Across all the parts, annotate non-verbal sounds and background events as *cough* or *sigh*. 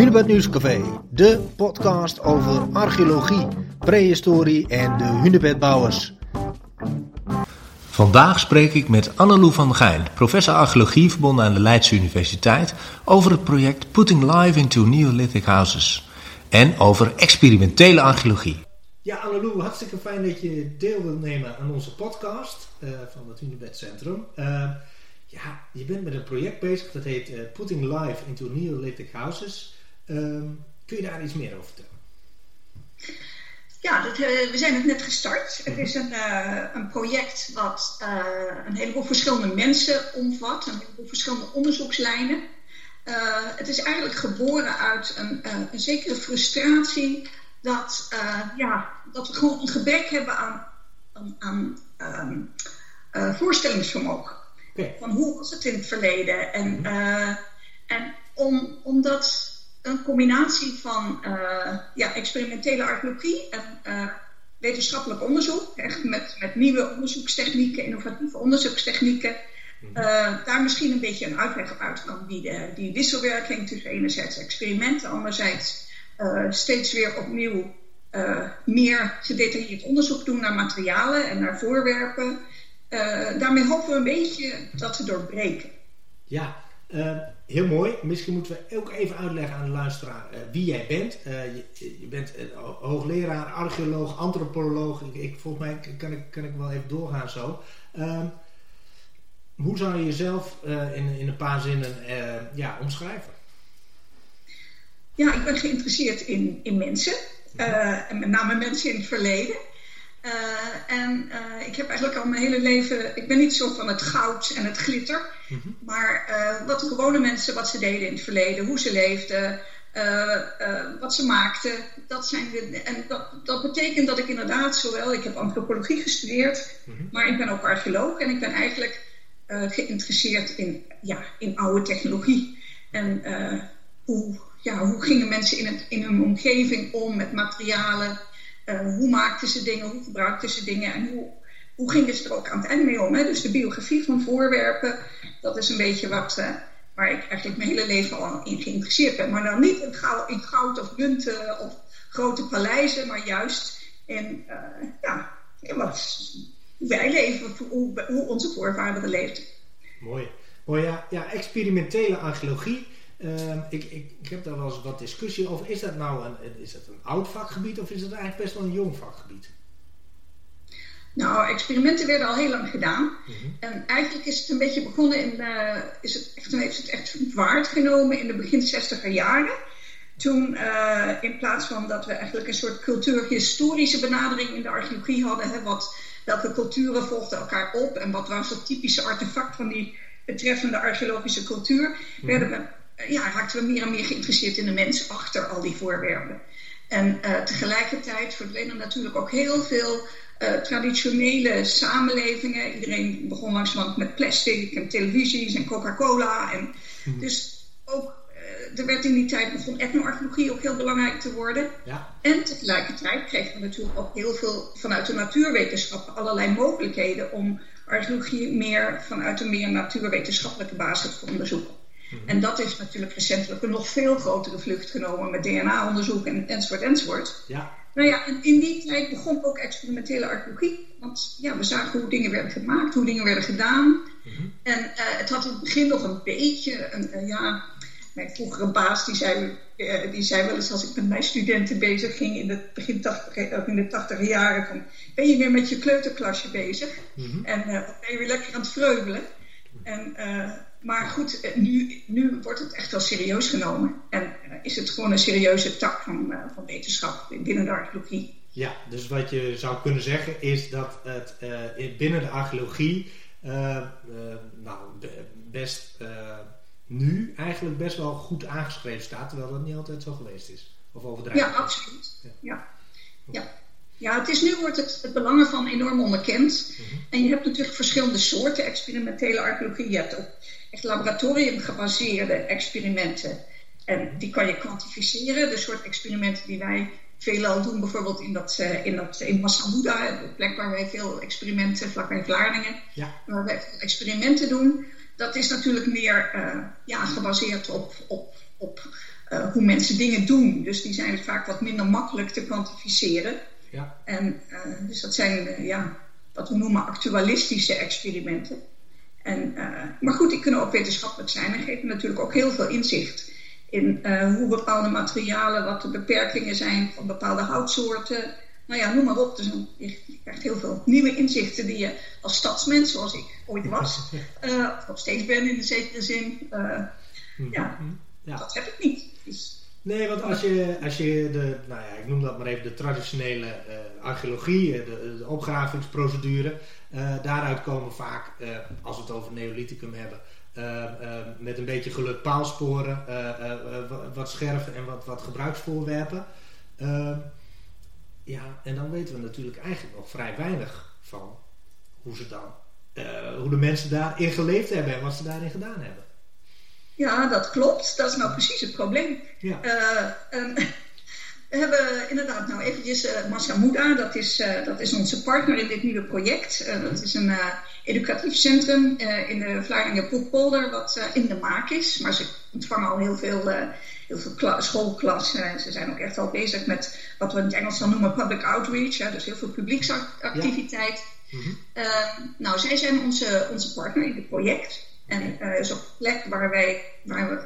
Hunebed Nieuwscafé, de podcast over archeologie, prehistorie en de hunebedbouwers. Vandaag spreek ik met Annelou van Gijn, professor archeologie verbonden aan de Leidse Universiteit, over het project Putting Life into Neolithic Houses en over experimentele archeologie. Ja, Annelou, hartstikke fijn dat je deel wilt nemen aan onze podcast uh, van het Hunebed Centrum. Uh, ja, je bent met een project bezig dat heet uh, Putting Life into Neolithic Houses. Um, kun je daar iets meer over vertellen? Ja, dat, uh, we zijn het net gestart. Het is een, uh, een project wat uh, een heleboel verschillende mensen omvat, een heleboel verschillende onderzoekslijnen. het is eigenlijk geboren uit een, een zekere frustratie dat, ja, dat we gewoon een gebrek hebben aan, aan, aan um, voorstellingsvermogen. Okay. Van hoe was het in het verleden? En, en om, omdat een combinatie van uh, ja, experimentele archeologie en uh, wetenschappelijk onderzoek, echt met, met nieuwe onderzoekstechnieken, innovatieve onderzoekstechnieken, uh, daar misschien een beetje een uitweg uit kan bieden. Die wisselwerking tussen enerzijds experimenten, anderzijds steeds weer opnieuw meer gedetailleerd onderzoek doen naar materialen en naar voorwerpen. daarmee hopen we een beetje dat te doorbreken. Ja, heel mooi. Misschien moeten we ook even uitleggen aan de luisteraar uh, wie jij bent. Uh, je, je, bent hoogleraar, archeoloog, antropoloog. Ik, ik, volgens mij kan ik, kan ik wel even doorgaan zo. Uh, hoe zou je jezelf uh, in, in een paar zinnen ja, omschrijven? Ja, ik ben geïnteresseerd in, in mensen. en met name mensen in het verleden. Uh, en uh, ik heb eigenlijk al mijn hele leven. Ik ben niet zo van het goud en het glitter. Mm -hmm. Maar uh, wat gewone mensen, wat ze deden in het verleden, hoe ze leefden, wat ze maakten. Dat zijn de, en dat, dat, betekent dat ik inderdaad zowel. Ik heb antropologie gestudeerd, mm -hmm. maar ik ben ook archeoloog. En ik ben eigenlijk geïnteresseerd in, ja, in oude technologie. En hoe, ja, hoe gingen mensen in, het, in hun omgeving om met materialen. Uh, hoe maakten ze dingen, hoe gebruikten ze dingen en hoe, hoe gingen ze er ook aan het eind mee om. Hè? Dus de biografie van voorwerpen, dat is een beetje wat, uh, waar ik eigenlijk mijn hele leven al in geïnteresseerd ben. Maar dan niet in goud, of munten of grote paleizen, maar juist in, uh, ja, in wat, wij leven, hoe, hoe onze voorvaderen leefden. Mooi. Mooi ja, ja, experimentele archeologie Uh, ik, ik, ik, heb daar wel eens wat discussie over. Is dat nou een, is dat een oud vakgebied of is het eigenlijk best wel een jong vakgebied? Nou, experimenten werden al heel lang gedaan. Mm -hmm. En eigenlijk is het een beetje begonnen in, uh, is het echt, heeft het echt waard genomen in de begin 60er jaren. Toen, uh, in plaats van dat we eigenlijk een soort cultuurhistorische benadering in de archeologie hadden, hè, wat, welke culturen volgden elkaar op en wat was het typische artefact van die betreffende archeologische cultuur, mm -hmm. werden we ja, raakten we meer en meer geïnteresseerd in de mens achter al die voorwerpen. En uh, tegelijkertijd verdwenen natuurlijk ook heel veel uh, traditionele samenlevingen. Iedereen begon langzamerhand met plastic en televisies en Coca-Cola. En mm. Dus ook, uh, er werd in die tijd begon etnoarcheologie ook heel belangrijk te worden. Ja. En tegelijkertijd kregen we natuurlijk ook heel veel vanuit de natuurwetenschappen allerlei mogelijkheden om archeologie meer vanuit een meer natuurwetenschappelijke basis te onderzoeken. En dat heeft natuurlijk recentelijk een nog veel grotere vlucht genomen met DNA-onderzoek en, enzovoort enzovoort. Ja. Nou ja, en in die tijd begon ook experimentele archeologie. Want ja, we zagen hoe dingen werden gemaakt, hoe dingen werden gedaan. Mm -hmm. En uh, het had in het begin nog een beetje, een, uh, ja, mijn vroegere baas die zei, uh, die zei wel eens als ik met mijn studenten bezig ging in de begin 80, in de tachtige jaren van, ben je weer met je kleuterklasje bezig? Mm -hmm. En ben je weer lekker aan het vreugelen? En maar goed, eh, nu, nu wordt het echt wel serieus genomen. En uh, is het gewoon een serieuze tak van, uh, van wetenschap binnen de archeologie. Ja, dus wat je zou kunnen zeggen is dat het binnen de archeologie nou, best nu eigenlijk best wel goed aangeschreven staat, terwijl dat niet altijd zo geweest is. Of overdreven. Ja, absoluut. Ja. ja. ja. Ja, het is nu wordt het, het belang ervan enorm onderkend. Mm -hmm. En je hebt natuurlijk verschillende soorten experimentele archeologie. Je hebt ook echt laboratoriumgebaseerde experimenten. En die kan je kwantificeren. De soort experimenten die wij veelal doen, bijvoorbeeld in, dat, uh, in, dat, in Massamuda, de plek waar wij veel experimenten, vlakbij Vlaardingen, ja. waar wij veel experimenten doen. Dat is natuurlijk meer uh, ja, gebaseerd op, op, op hoe mensen dingen doen. Dus die zijn vaak wat minder makkelijk te kwantificeren. Ja. En, dus dat zijn ja, wat we noemen actualistische experimenten. En, maar goed, die kunnen ook wetenschappelijk zijn en geven natuurlijk ook heel veel inzicht in hoe bepaalde materialen, wat de beperkingen zijn van bepaalde houtsoorten, nou ja, noem maar op. Dus je krijgt heel veel nieuwe inzichten die je als stadsmens, zoals ik ooit was, uh, *laughs* of nog steeds ben in de zekere zin, uh, ja, ja, dat heb ik niet. Dus, Nee, want als je, als je de, nou ja, ik noem dat maar even de traditionele uh, archeologie, de, de opgravingsprocedure, daaruit komen vaak, als we het over Neolithicum hebben, met een beetje geluk paalsporen, wat scherven en wat, wat gebruiksvoorwerpen. Ja, en dan weten we natuurlijk eigenlijk nog vrij weinig van hoe ze dan, hoe de mensen daarin geleefd hebben en wat ze daarin gedaan hebben. Ja, dat klopt. Dat is nou precies het probleem. Ja. Uh, we hebben inderdaad nou eventjes uh, Masamuda, dat is, uh, dat is onze partner in dit nieuwe project. Uh, dat is een educatief centrum in de Vlaardingen Poelpolder wat in de maak is. Maar ze ontvangen al heel veel, heel veel schoolklassen. Ze zijn ook echt al bezig met wat we in het Engels dan noemen public outreach. dus heel veel publieksactiviteit. Ja. Mm -hmm. nou, zij zijn onze, onze partner in dit project. En dat is ook een plek waar, wij, waar we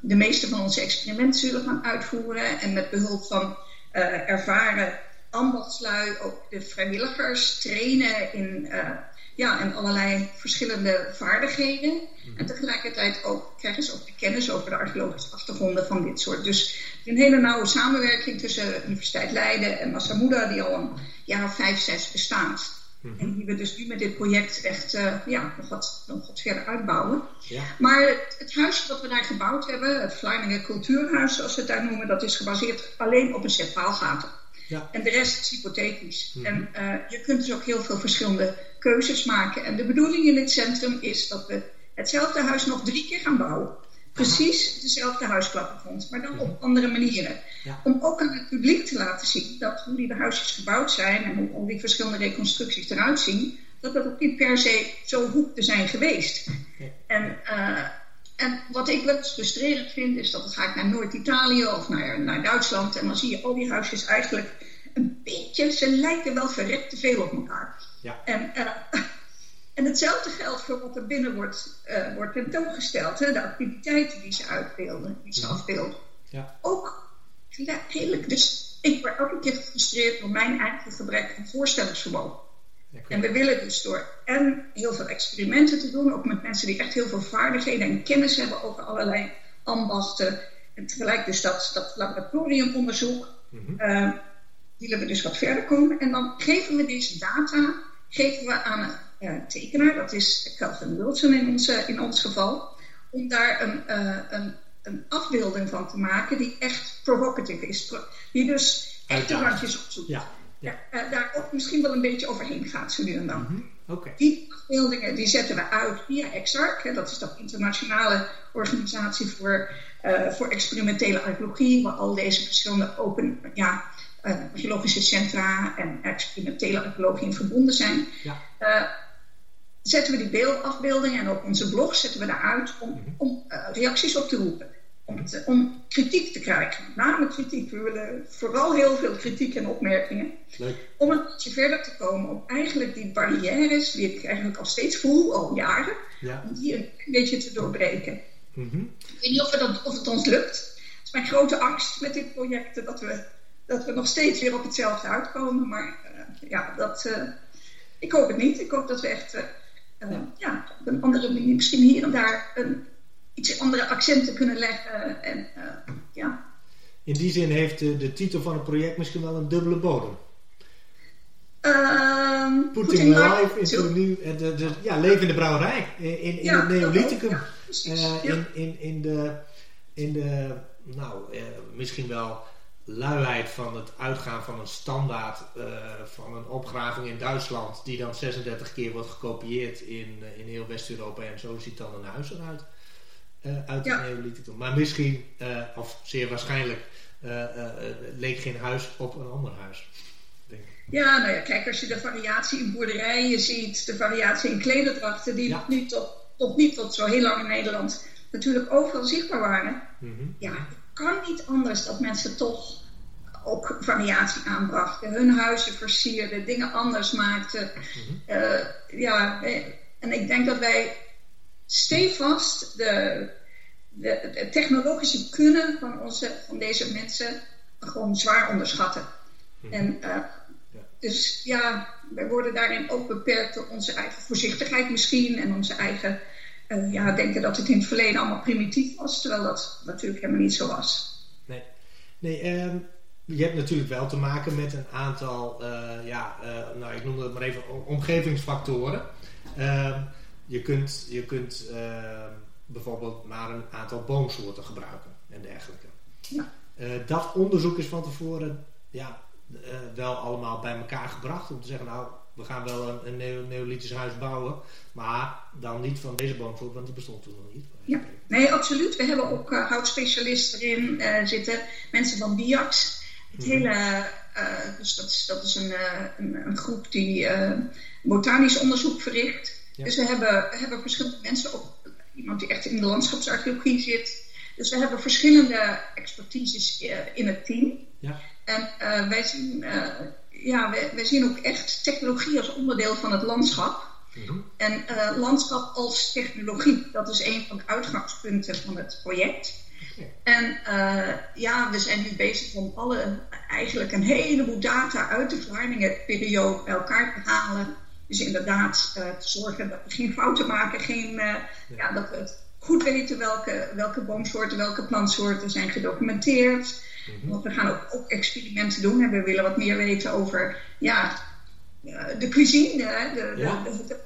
de meeste van onze experimenten zullen gaan uitvoeren. En met behulp van uh, ervaren ambachtslui ook de vrijwilligers trainen in, uh, ja, in allerlei verschillende vaardigheden. Mhm. En tegelijkertijd ook krijgen ze ook de kennis over de archeologische achtergronden van dit soort. Dus een hele nauwe samenwerking tussen Universiteit Leiden en Massamuda, die al een jaar of vijf, zes bestaat. Mhm. En die we dus nu met dit project echt uh, ja, nog, wat, nog wat verder uitbouwen. Ja. Maar het, het, huis dat we daar gebouwd hebben, het Vlaardingen Cultuurhuis zoals we het daar noemen, dat is gebaseerd alleen op een set paalgaten. Ja. En de rest is hypothetisch. Mhm. En uh, je kunt dus ook heel veel verschillende keuzes maken. En de bedoeling in dit centrum is dat we hetzelfde huis nog drie keer gaan bouwen. Precies dezelfde huisklappengrond, maar dan op andere manieren. Om ook aan het publiek te laten zien dat hoe die huisjes gebouwd zijn en hoe al die verschillende reconstructies eruit zien, dat dat ook niet per se zo hoeft te zijn geweest. En, uh, en wat ik wel eens frustrerend vind, is dat het gaat naar Noord-Italië of naar, naar Duitsland en dan zie je al die huisjes eigenlijk een beetje, ze lijken wel verrekt te veel op elkaar. Ja. En, uh, en hetzelfde geldt voor wat er binnen wordt, uh, wordt tentoongesteld. Hè? De activiteiten die ze uitbeelden, die ze afbeelden. Ja. Ook redelijk. Dus ik word elke keer gefrustreerd door mijn eigen gebrek aan voorstellingsvermogen. en we willen dus door en heel veel experimenten te doen, ook met mensen die echt heel veel vaardigheden en kennis hebben over allerlei ambachten. En tegelijk dus dat, dat laboratoriumonderzoek, mm -hmm. uh, willen we dus wat verder komen. En dan geven we deze data geven we aan een tekenaar, dat is Calvin Wilson in, onze, in ons geval, om daar een, uh, een, een afbeelding van te maken die echt provocative is. Die dus echt de randjes opzoekt. Ja, ja. Uh, daar ook misschien wel een beetje overheen gaat, zo nu en dan. Mm -hmm. Die afbeeldingen die zetten we uit via EXARC, hè, dat is de internationale organisatie voor, uh, voor experimentele archeologie, waar al deze verschillende open, ja, archeologische centra en experimentele archeologie in verbonden zijn. Ja. Zetten we die beeldafbeeldingen en op onze blog zetten we daaruit om, -hmm. om uh, reacties op te roepen. Om, te, om, kritiek te krijgen. Met name kritiek. We willen vooral heel veel kritiek en opmerkingen. Leuk. Om een beetje verder te komen. Om eigenlijk die barrières, die ik eigenlijk al steeds voel, al jaren, ja. om die een beetje te doorbreken. Mm -hmm. Ik weet niet of, dat, of het ons lukt. Het is mijn grote angst met dit project dat we dat we nog steeds weer op hetzelfde uitkomen. Maar uh, ja, dat, uh, ik hoop het niet. Ik hoop dat we echt uh, ja, op een andere manier, misschien hier en daar een, iets andere accenten kunnen leggen. En, ja. In die zin heeft de, de, titel van het project misschien wel een dubbele bodem. Um, putting, life into new, de, de, ja, levende brouwerij in, in, ja, het Neolithicum. Ja, in, in, in de, in de nou, misschien wel luiheid van het uitgaan van een standaard uh, van een opgraving in Duitsland, die dan 36 keer wordt gekopieerd in, uh, in heel West-Europa en zo ziet dan een huis eruit. Uh, uit ja. de Neolithicum. Maar misschien, of zeer waarschijnlijk, leek geen huis op een ander huis. Denk ik. Ja, nou ja, kijk, als je de variatie in boerderijen ziet, de variatie in klederdrachten, die ja. niet tot, tot niet tot zo heel lang in Nederland natuurlijk overal zichtbaar waren. Mm -hmm. Ja, kan niet anders dat mensen toch ook variatie aanbrachten. Hun huizen versierden, dingen anders maakten. Mhm. ja, en ik denk dat wij stevast de, de, de, technologische kunnen van, onze, van deze mensen gewoon zwaar onderschatten. Mhm. En dus ja, wij worden daarin ook beperkt door onze eigen voorzichtigheid misschien en onze eigen uh, ja, denken dat het in het verleden allemaal primitief was, terwijl dat natuurlijk helemaal niet zo was. Nee, nee um, je hebt natuurlijk wel te maken met een aantal, uh, ja, uh, nou ik noem het maar even omgevingsfactoren. Ehm, je kunt, je kunt ehm, bijvoorbeeld maar een aantal boomsoorten gebruiken en dergelijke. Ja. dat onderzoek is van tevoren ja, wel allemaal bij elkaar gebracht. Om te zeggen, nou, we gaan wel een, een neolithisch huis bouwen. Maar dan niet van deze boomsoort, want die bestond toen nog niet. Ja, nee, absoluut. We hebben ook uh, houtspecialisten erin uh, zitten. Mensen van BIAX. Het mhm. hele, dus dat is, dat is een, een, een groep die botanisch onderzoek verricht. Dus we hebben, hebben verschillende mensen, ook iemand die echt in de landschapsarcheologie zit. Dus we hebben verschillende expertises in het team. Ja. En wij, zien, ja, wij, wij, zien ook echt technologie als onderdeel van het landschap. Mm En uh, landschap als technologie, dat is een van de uitgangspunten van het project. Okay. En ja, we zijn nu bezig om alle, eigenlijk een heleboel data uit de Vlaardingen-periode bij elkaar te halen. Dus inderdaad te zorgen dat we geen fouten maken, geen, ja. ja. dat we het goed weten welke, welke boomsoorten, welke plantsoorten zijn gedocumenteerd. Mhm. Want we gaan ook, ook, experimenten doen en we willen wat meer weten over ja, de cuisine. De, de,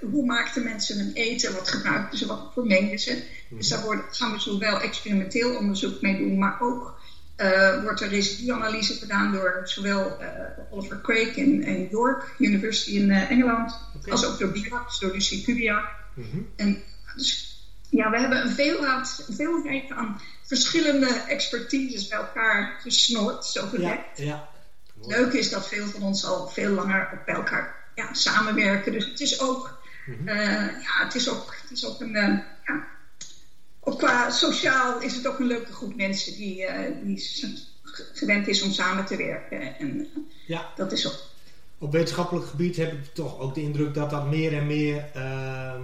hoe maakten mensen hun eten? Wat gebruikten ze? Wat vermengden ze? Mhm. Dus daar worden, gaan we zowel experimenteel onderzoek mee doen, maar ook uh, wordt er residuanalyse gedaan door zowel uh, Oliver Craig in, in, York University in uh, Engeland, als ook door BIAC, door Lucie Kubiak. Mm -hmm. En dus ja, we hebben een veelheid, veelheid aan verschillende expertises bij elkaar gesnoord, zo gezegd. Ja, ja. Leuk is dat veel van ons al veel langer bij elkaar ja, samenwerken. Dus het is ook, mm ja, het is ook, het is ook een, uh, ja, ook qua sociaal is het ook een leuke groep mensen die, uh, die gewend is om samen te werken. En ja. dat is ook. Op wetenschappelijk gebied heb ik toch ook de indruk dat dat meer en meer ehm,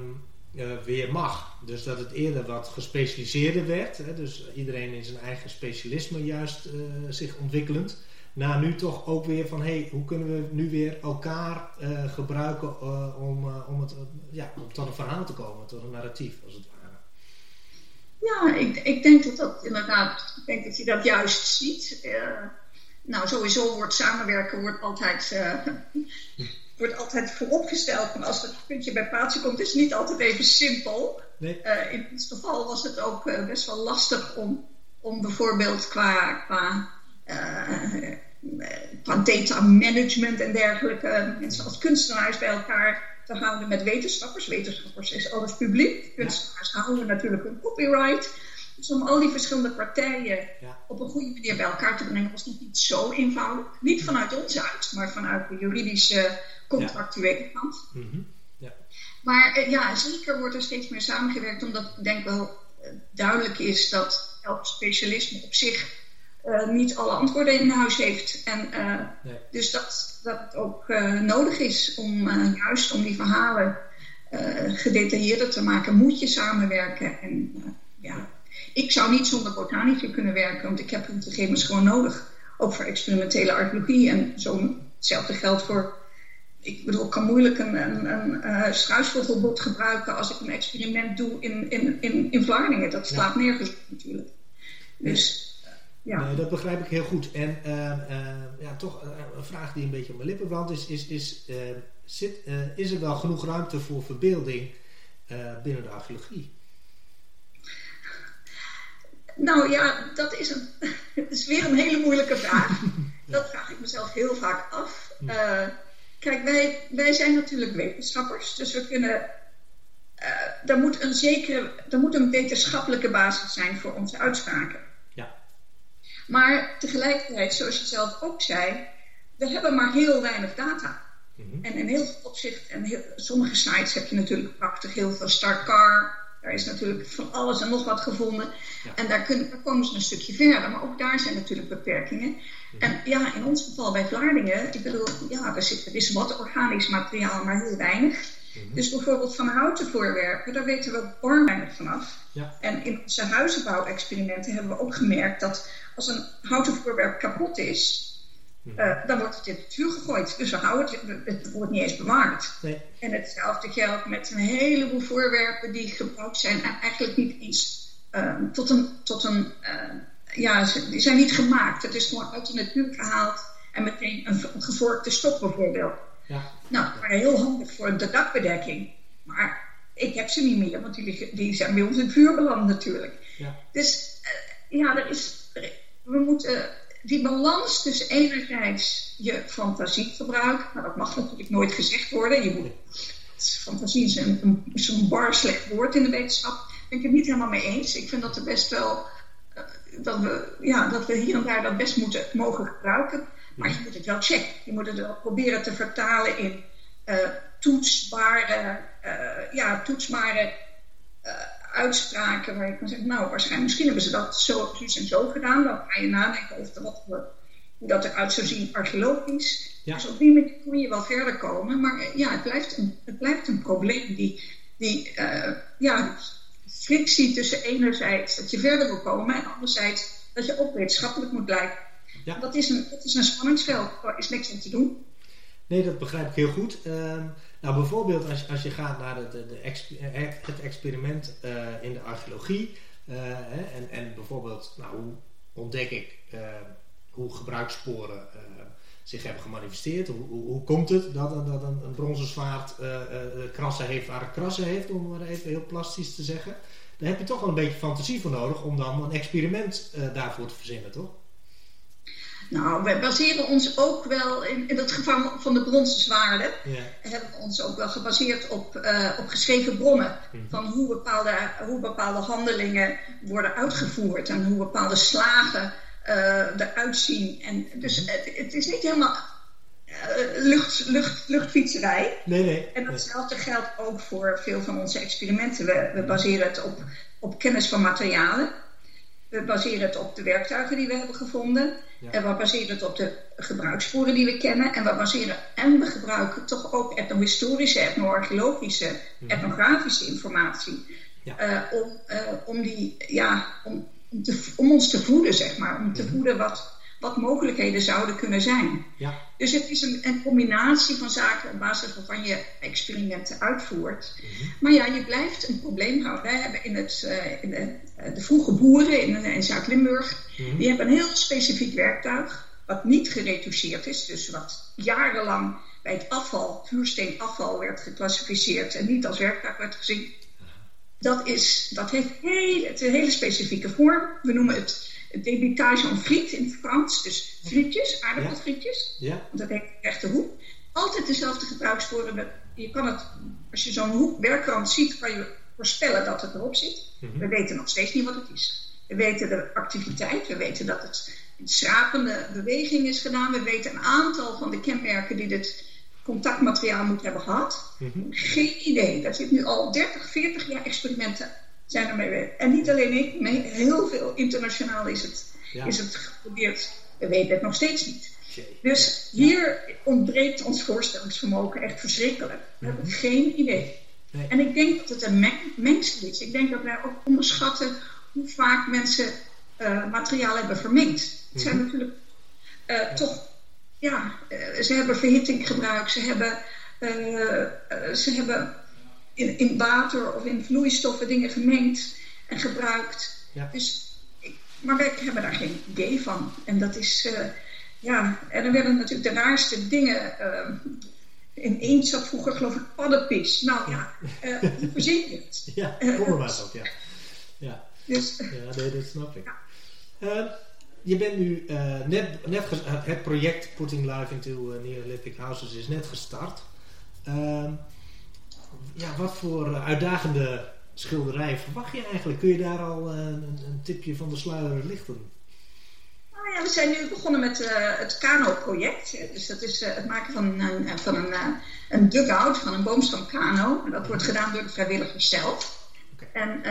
uh, weer mag. Dus dat het eerder wat gespecialiseerder werd. Hè, dus iedereen in zijn eigen specialisme juist uh, zich ontwikkelend. Na nu toch ook weer van hey, hoe kunnen we nu weer elkaar uh, gebruiken om, om, het, ja, om tot een verhaal te komen, tot een narratief als het ware. Ja, ik, ik denk dat dat inderdaad, ik denk dat je dat juist ziet. nou, sowieso wordt samenwerken wordt altijd wordt altijd vooropgesteld van als het puntje bij paaltje komt, is het niet altijd even simpel. Nee. Uh, in dit geval was het ook uh, best wel lastig om, om bijvoorbeeld qua, qua, uh, qua data management en dergelijke mensen als kunstenaars bij elkaar te houden met wetenschappers. Wetenschappers is alles publiek. Kunstenaars ja. houden natuurlijk een copyright. Dus om al die verschillende partijen ja. op een goede manier bij elkaar te brengen was nog niet zo eenvoudig. Niet vanuit ons uit, maar vanuit de juridische contractuele kant. Mm ja. Maar uh, ja, zeker wordt er steeds meer samengewerkt, omdat ik denk wel uh, duidelijk is dat elk specialisme op zich uh, niet alle antwoorden in huis heeft. En nee. dus dat, dat het ook nodig is om juist om die verhalen gedetailleerder te maken, moet je samenwerken. En ja, ik zou niet zonder botanici kunnen werken, want ik heb hun gegevens gewoon nodig. Ook voor experimentele archeologie en zo. Hetzelfde geldt voor ik bedoel, ik kan moeilijk een, een, een uh, struisvogelbot gebruiken als ik een experiment doe in, in, in, in Vlaardingen. Dat slaat ja. nergens natuurlijk. Dus, ja. Nee, dat begrijp ik heel goed. En uh, uh, ja, toch een vraag die een beetje op mijn lippen brandt is, is, is, zit, is er wel genoeg ruimte voor verbeelding binnen de archeologie? Nou ja, dat is, een, *laughs* dat is weer een hele moeilijke vraag. *laughs* Dat vraag ik mezelf heel vaak af. Kijk, wij, wij zijn natuurlijk wetenschappers, dus we kunnen. Uh, er, moet een zekere, er moet een wetenschappelijke basis zijn voor onze uitspraken. Ja. Maar tegelijkertijd, zoals je zelf ook zei, we hebben maar heel weinig data. Mm -hmm. En in heel veel opzichten, en heel, sommige sites heb je natuurlijk prachtig heel veel Starcar, Is natuurlijk van alles en nog wat gevonden. En daar, kunnen, daar, komen ze een stukje verder. Maar ook daar zijn natuurlijk beperkingen. Mhm. En ja, in ons geval bij Vlaardingen, ik bedoel, ja, er, zit, er is wat organisch materiaal, maar heel weinig. Mhm. Dus bijvoorbeeld van houten voorwerpen, daar weten we enorm weinig vanaf. Ja. En in onze huizenbouwexperimenten hebben we ook gemerkt dat als een houten voorwerp kapot is, uh, dan wordt het in de natuur gegooid. Dus we houden het, het wordt niet eens bewaard. Nee. En hetzelfde geldt met een heleboel voorwerpen die gebruikt zijn en eigenlijk niet eens uh, tot een, tot een uh, ja, die zijn niet gemaakt. Het is gewoon uit de natuur gehaald en meteen een, een gevorkte stok bijvoorbeeld. Ja. Nou, maar heel handig voor de dakbedekking. Maar ik heb ze niet meer, want die, die zijn bij ons in het vuur beland natuurlijk. Ja. Dus uh, ja, er is, we moeten die balans tussen enerzijds je fantasie gebruiken, maar dat mag natuurlijk nooit gezegd worden. Je moet, fantasie is een, een, bar slecht woord in de wetenschap. Ben ik het niet helemaal mee eens. Ik vind dat er best wel, uh, dat, we, ja, dat we hier en daar dat best moeten mogen gebruiken. Maar je moet het wel checken. Je moet het wel proberen te vertalen in uh, toetsbare, uh, ja, toetsbare uitspraken waar je kan zeggen, nou, waarschijnlijk, misschien hebben ze dat zo, en zo gedaan. Dan ga je nadenken over wat, hoe dat eruit zou zien archeologisch. Ja. Dus op die manier kun je wel verder komen. Maar eh, ja, het blijft een, het blijft een probleem. Die, die uh, ja, frictie tussen enerzijds dat je verder wil komen en anderzijds dat je ook wetenschappelijk moet blijven. Ja. Dat, is een, dat is een spanningsveld, daar is niks aan te doen. Nee, dat begrijp ik heel goed. Uh, nou, bijvoorbeeld als, als je gaat naar de, de het experiment uh, in de archeologie. Uh, hè, en, en bijvoorbeeld, nou, hoe ontdek ik hoe gebruikssporen zich hebben gemanifesteerd? Hoe, hoe, hoe, komt het dat, dat een, een bronzen zwaard krassen heeft waar het krassen heeft, om maar even heel plastisch te zeggen? Daar heb je toch wel een beetje fantasie voor nodig om dan een experiment daarvoor te verzinnen, toch? Nou, we baseren ons ook wel, in, in het geval van de bronzen zwaarden, ja. hebben we ons ook wel gebaseerd op, uh, op geschreven bronnen. Mhm. Van hoe bepaalde, hoe bepaalde handelingen worden uitgevoerd en hoe bepaalde slagen uh, eruit zien. En dus mhm. het, het, is niet helemaal uh, lucht, lucht, luchtfietserij. Nee, nee. En datzelfde geldt ook voor veel van onze experimenten. We, we baseren het op, op kennis van materialen. We baseren het op de werktuigen die we hebben gevonden. En we baseren het op de gebruiksvoeren die we kennen. En we baseren en we gebruiken toch ook etnohistorische, etnoarcheologische, mm etnografische informatie. Uh, om, uh, om, die, ja, om, te, om, ons te voeden, zeg maar. Om te mhm. voeden wat, wat mogelijkheden zouden kunnen zijn. Ja. Dus het is een, een, combinatie van zaken op basis waarvan je experimenten uitvoert. Mhm. Maar ja, je blijft een probleem houden. Wij hebben in, het, uh, in de, uh, de, vroege boeren in, in Zuid-Limburg, mhm. die hebben een heel specifiek werktuig, wat niet geretoucheerd is, dus wat jarenlang bij het afval, vuursteenafval, werd geclassificeerd en niet als werktuig werd gezien. Dat, is, dat heeft heel, het een hele specifieke vorm. We noemen het debitage en friet in het Frans. Dus frietjes, aardappelfrietjes. Ja. Want dat heet echte hoek. Altijd dezelfde gebruikssporen. Je kan het, als je zo'n hoek werkrand ziet, kan je voorspellen dat het erop zit. Mhm. We weten nog steeds niet wat het is. We weten de activiteit, we weten dat het een schrapende beweging is gedaan. We weten een aantal van de kenmerken die dit contactmateriaal moet hebben gehad. Mhm. Geen idee. Daar zit nu al 30, 40 jaar experimenten zijn ermee En niet alleen ik, heel veel internationaal is het, is het geprobeerd. We weten het nog steeds niet. Dus hier ontbreekt ons voorstellingsvermogen echt verschrikkelijk. We hebben mhm. geen idee. En ik denk dat het een mengsel is. Ik denk dat wij ook onderschatten hoe vaak mensen uh, materiaal hebben vermengd. Het zijn mhm. natuurlijk uh, toch, ja, uh, ze hebben verhitting gebruikt, ze hebben, ze hebben in, in water of in vloeistoffen dingen gemengd en gebruikt. Ja. Dus, ik, maar wij hebben daar geen idee van. En dat is, uh, ja, en er werden natuurlijk de raarste dingen. Uh, in eens zat vroeger geloof ik paddenpis. Nou ja, *laughs* uh, verzin je het? Ja, was ook, ja. Ja, dus, ja nee, dat snap ik. Ja. je bent nu net, net het project Putting Life into Neolithic Houses is net gestart. Ja, wat voor eh, uitdagende schilderij verwacht je eigenlijk? Kun je daar al eh, een, een tipje van de sluier lichten? Nou ja, we zijn nu begonnen met uh, het Kano-project. Dus dat is uh, het maken van een, van een, uh, een dugout, van een boomstam kano. En dat wordt gedaan door de vrijwilligers zelf. Okay. En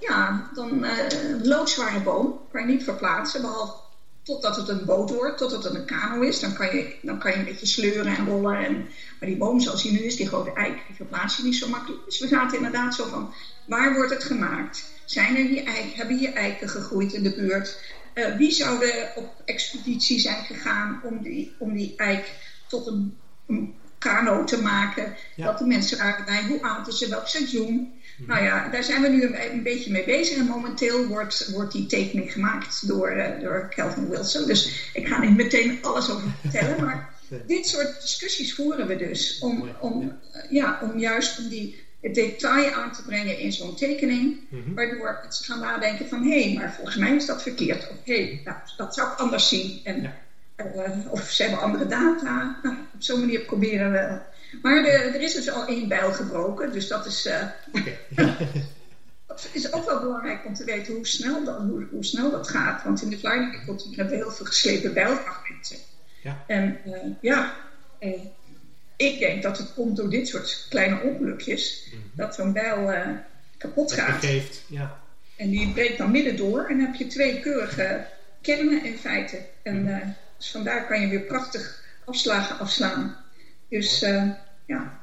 ja, dan een loodzware boom kan je niet verplaatsen, behalve totdat het een boot wordt, totdat het een kano is. Dan kan je, dan kan je een beetje sleuren en rollen. En, maar die boom zoals die nu is, die grote eik, die verplaats je niet zo makkelijk. Dus we zaten inderdaad zo van, waar wordt het gemaakt? Zijn er hier eik, hebben hier eiken gegroeid in de buurt? Uh, wie zouden op expeditie zijn gegaan om die, om die eik tot een, een kano te maken? Dat de mensen waren bij, hoe oud is ze, welk seizoen? Nou ja, daar zijn we nu een, een, beetje mee bezig. En momenteel wordt, wordt die tekening gemaakt door, uh, door Kelvin Wilson. Dus ik ga niet meteen alles over vertellen. Maar *laughs* dit soort discussies voeren we dus. Om, om, ja, om juist om die het detail aan te brengen in zo'n tekening. Mhm. Waardoor mensen gaan nadenken van... hé, hey, maar volgens mij is dat verkeerd. Of hé, hey, nou, dat zou ik anders zien. En, uh, of ze hebben andere data. Nou, op zo'n manier proberen we... Maar de, er is dus al één bijl gebroken. Dus dat is... *laughs* Dat is ook wel belangrijk om te weten hoe snel dat, hoe, hoe snel dat gaat. Want in de cultuur hebben we heel veel geslepen bijlfragmenten. Ja. En uh, ja... Ik denk dat het komt door dit soort kleine ongelukjes. Mhm. Dat zo'n bijl uh, kapot gaat. Geeft, ja. En die breekt dan midden door. En dan heb je twee keurige kernen in feite. En uh, dus vandaar kan je weer prachtig afslagen afslaan. Dus uh, ja.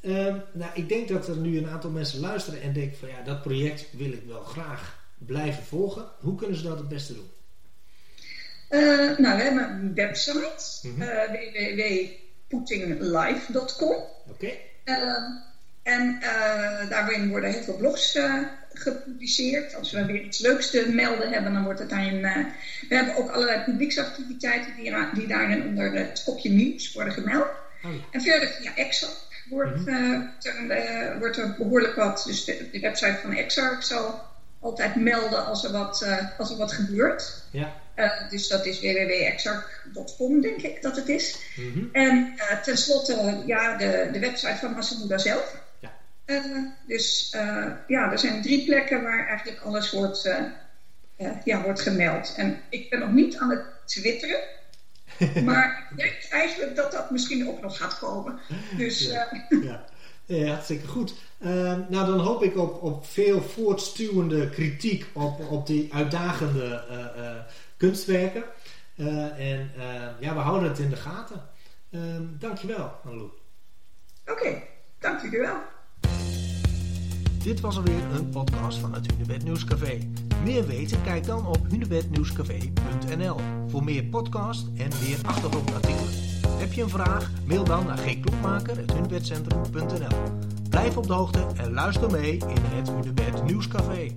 Um, nou, ik denk dat er nu een aantal mensen luisteren en denken van ja, dat project wil ik wel graag blijven volgen. Hoe kunnen ze dat het beste doen? Uh, nou, we hebben een website, mm -hmm. Oké. Ehm, en daarin worden heel veel blogs gepubliceerd. Als we weer iets leuks te melden hebben, dan wordt het daarin. Uh, we hebben ook allerlei publieksactiviteiten die, die daarin onder het kopje nieuws worden gemeld. Oh. En verder via Exarch wordt, mm er, wordt er behoorlijk wat. Dus de, de website van Exarch zal altijd melden als er wat, als er wat gebeurt. Ja. Uh, dus dat is www.exact.com, denk ik dat het is. Mm -hmm. En tenslotte, ja, de, de website van Massamuda zelf. Ja. Dus ja, er zijn drie plekken waar eigenlijk alles wordt, ja, wordt gemeld. En ik ben nog niet aan het twitteren. *laughs* maar ik denk eigenlijk dat dat misschien ook nog gaat komen. Dus, ja. *laughs* ja. Ja, hartstikke goed. Uh, nou, dan hoop ik op, op veel voortstuwende kritiek op, op die uitdagende uh, uh, kunstwerken. En ja, we houden het in de gaten. Ehm, dankjewel, Anlou. Oké, okay, dankjewel. Dit was alweer een podcast van het Hunebed Nieuwscafé. Meer weten? Kijk dan op hunebednieuwscafé.nl voor meer podcast en meer achtergrondartikelen. Heb je een vraag? Mail dan naar gklokmaker.hunebedcentrum.nl Blijf op de hoogte en luister mee in het Hunebed Nieuwscafé.